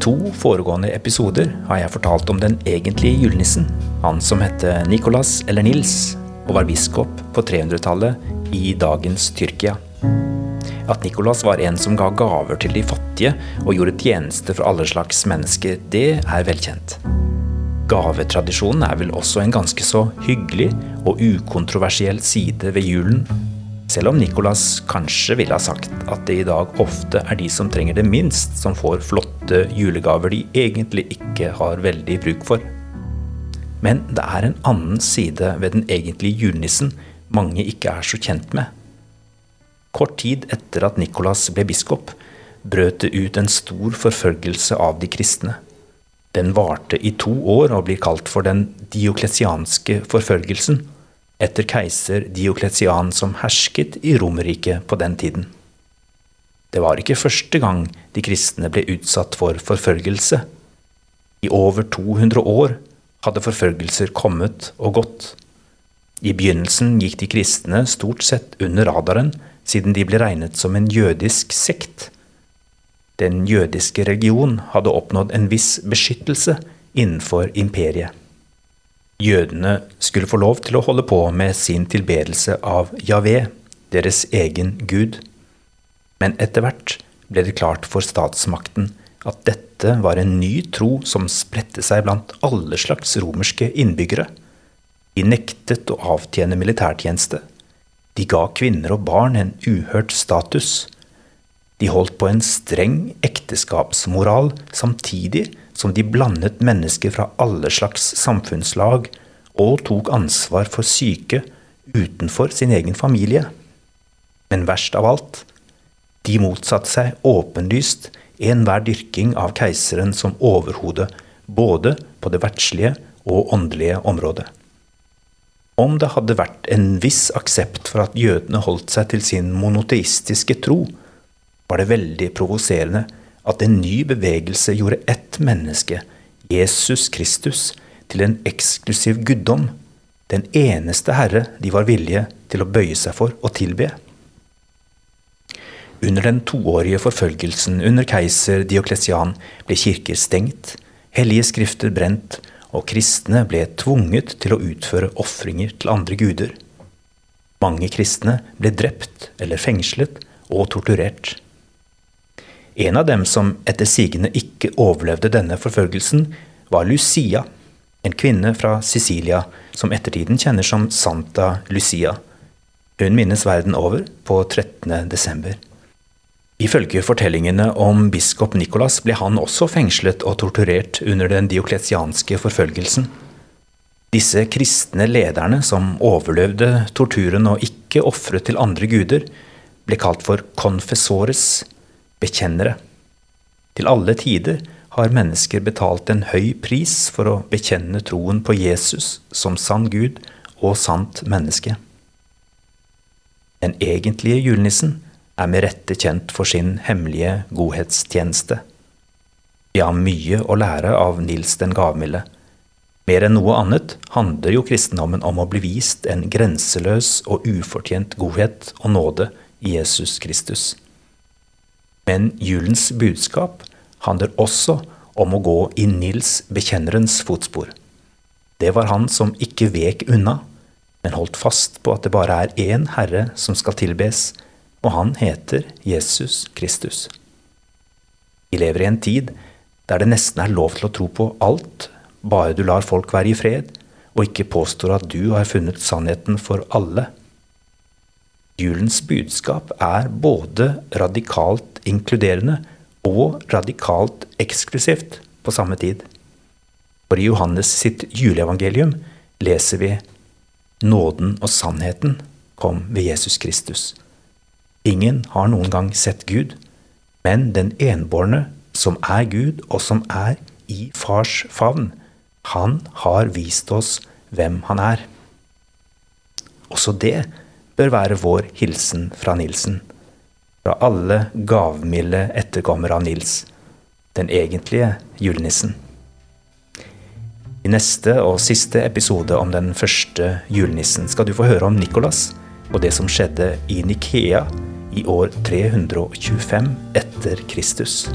to foregående episoder har jeg fortalt om den egentlige julenissen. Han som hette Nicolas eller Nils, og var biskop på 300-tallet i dagens Tyrkia. At Nicolas var en som ga gaver til de fattige og gjorde tjeneste for alle slags mennesker, det er velkjent. Gavetradisjonen er vel også en ganske så hyggelig og ukontroversiell side ved julen selv om Nicolas kanskje ville ha sagt at det i dag ofte er de som trenger det minst, som får flotte julegaver de egentlig ikke har veldig bruk for. Men det er en annen side ved den egentlige julenissen mange ikke er så kjent med. Kort tid etter at Nicolas ble biskop, brøt det ut en stor forfølgelse av de kristne. Den varte i to år og blir kalt for den dioklesianske forfølgelsen etter keiser Diokletian som hersket i Romerriket på den tiden. Det var ikke første gang de kristne ble utsatt for forfølgelse. I over 200 år hadde forfølgelser kommet og gått. I begynnelsen gikk de kristne stort sett under radaren, siden de ble regnet som en jødisk sekt. Den jødiske religion hadde oppnådd en viss beskyttelse innenfor imperiet. Jødene skulle få lov til å holde på med sin tilbedelse av Javé, deres egen gud. Men etter hvert ble det klart for statsmakten at dette var en ny tro som spredte seg blant alle slags romerske innbyggere. De nektet å avtjene militærtjeneste. De ga kvinner og barn en uhørt status. De holdt på en streng ekteskapsmoral samtidig som de blandet mennesker fra alle slags samfunnslag og tok ansvar for syke utenfor sin egen familie. Men verst av alt, de motsatte seg åpenlyst enhver dyrking av keiseren som overhode, både på det verdslige og åndelige området. Om det hadde vært en viss aksept for at jødene holdt seg til sin monoteistiske tro, var det veldig provoserende at en ny bevegelse gjorde ett menneske, Jesus Kristus, til en eksklusiv guddom, den eneste herre de var villige til å bøye seg for og tilbe. Under den toårige forfølgelsen under keiser Dioklesian ble kirker stengt, hellige skrifter brent, og kristne ble tvunget til å utføre ofringer til andre guder. Mange kristne ble drept eller fengslet og torturert. En av dem som etter sigende ikke overlevde denne forfølgelsen, var Lucia, en kvinne fra Sicilia som ettertiden kjenner som Santa Lucia. Hun minnes verden over på 13. desember. Ifølge fortellingene om biskop Nikolas ble han også fengslet og torturert under den diokletianske forfølgelsen. Disse kristne lederne som overlevde torturen og ikke ofret til andre guder, ble kalt for confessores, bekjennere. Til alle tider har mennesker betalt en høy pris for å bekjenne troen på Jesus som sann Gud og sant menneske. Den egentlige julenissen er med rette kjent for sin hemmelige godhetstjeneste. Vi har mye å lære av Nils den gavmilde. Mer enn noe annet handler jo kristendommen om å bli vist en grenseløs og ufortjent godhet og nåde i Jesus Kristus. Men julens budskap handler også om å gå i Nils bekjennerens fotspor. Det var han som ikke vek unna, men holdt fast på at det bare er én Herre som skal tilbes, og han heter Jesus Kristus. Vi lever i en tid der det nesten er lov til å tro på alt, bare du lar folk være i fred, og ikke påstår at du har funnet sannheten for alle. Julens budskap er både radikalt inkluderende og radikalt eksklusivt på samme tid. For i Johannes sitt juleevangelium leser vi Nåden og sannheten kom ved Jesus Kristus. Ingen har noen gang sett Gud, men den enbårne, som er Gud, og som er i Fars favn, han har vist oss hvem han er. Også det bør være vår hilsen fra Nilsen. Fra alle gavmilde etterkommere av Nils, den egentlige julenissen. I neste og siste episode om den første julenissen skal du få høre om Nikolas og det som skjedde i Nikea i år 325 etter Kristus.